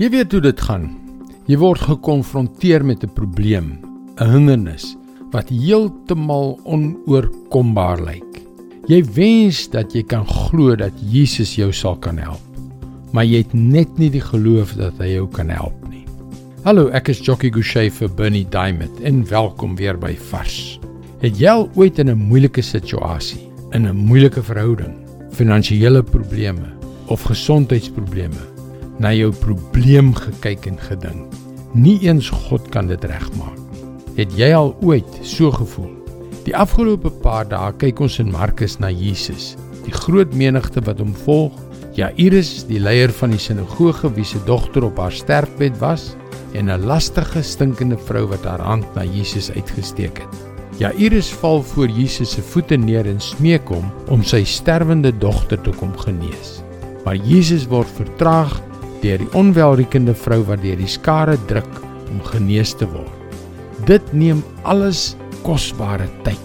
Jy weet hoe dit gaan. Jy word gekonfronteer met 'n probleem, 'n hindernis wat heeltemal onoorkombaar lyk. Jy wens dat jy kan glo dat Jesus jou sal kan help, maar jy het net nie die geloof dat hy jou kan help nie. Hallo, ek is Jockey Gouchee vir Bernie Diamond en welkom weer by Vars. Het jy al ooit in 'n moeilike situasie, in 'n moeilike verhouding, finansiële probleme of gesondheidsprobleme na jou probleem gekyk en gedink. Nie eens God kan dit regmaak nie. Het jy al ooit so gevoel? Die afgelope paar dae kyk ons in Markus na Jesus, die groot menigte wat hom volg. Jairus, die leier van die sinagoge wie se dogter op haar sterfbed was, en 'n lastige, stinkende vrou wat haar hand na Jesus uitgesteek het. Jairus val voor Jesus se voete neer en smeek hom om sy sterwende dogter te kom genees. Maar Jesus word vertraag deur die onwelriekende vrou wat deur die skare druk om genees te word. Dit neem alles kosbare tyd.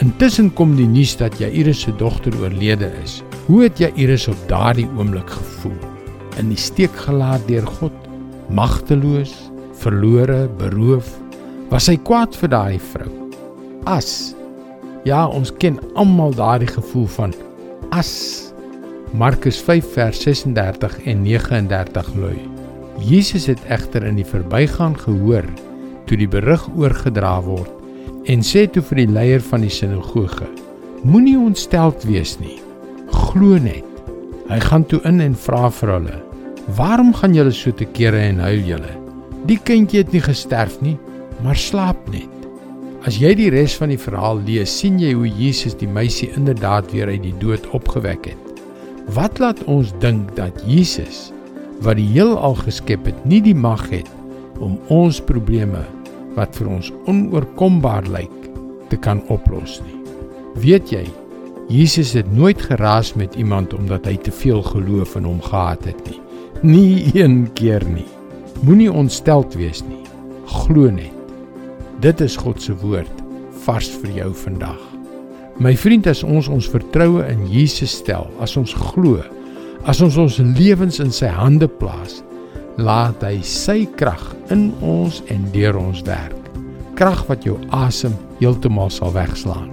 Intussen kom die nuus dat Jairus se dogter oorlede is. Hoe het Jairus op daardie oomblik gevoel? In die steek gelaat deur God, magteloos, verlore, beroof, was hy kwaad vir daai vrou. As ja, ons ken almal daardie gevoel van as Markus 5 vers 36 en 39 lui. Jesus het egter in die verbygaan gehoor toe die berig oorgedra word en sê toe vir die leier van die sinagoge: Moenie ontsteld wees nie. Glo net. Hy gaan toe in en vra vir hulle: Waarom gaan julle so te kere en huil julle? Die kindjie het nie gesterf nie, maar slaap net. As jy die res van die verhaal lees, sien jy hoe Jesus die meisie inderdaad weer uit die dood opgewek het. Wat laat ons dink dat Jesus wat die heelal geskep het, nie die mag het om ons probleme wat vir ons onoorkombaar lyk te kan oplos nie. Weet jy, Jesus het nooit geraas met iemand omdat hy te veel geloof in hom gehad het nie. Nie een keer nie. Moenie ontsteld wees nie. Glo net. Dit is God se woord vars vir jou vandag. My vriend, as ons ons vertroue in Jesus stel, as ons glo, as ons ons lewens in sy hande plaas, laat hy sy krag in ons en deur ons werk. Krag wat jou asem heeltemal sal wegslaan.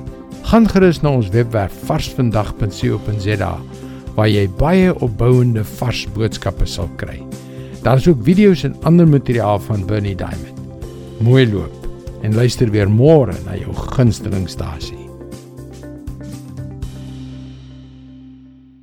Gaan gerus na ons webwerf varsvandag.co.za waar jy baie opbouende vars boodskappe sal kry. Daar is ook video's en ander materiaal van Bernie Diamond. Mooi loop en luister weer môre na jou gunstelingstasie.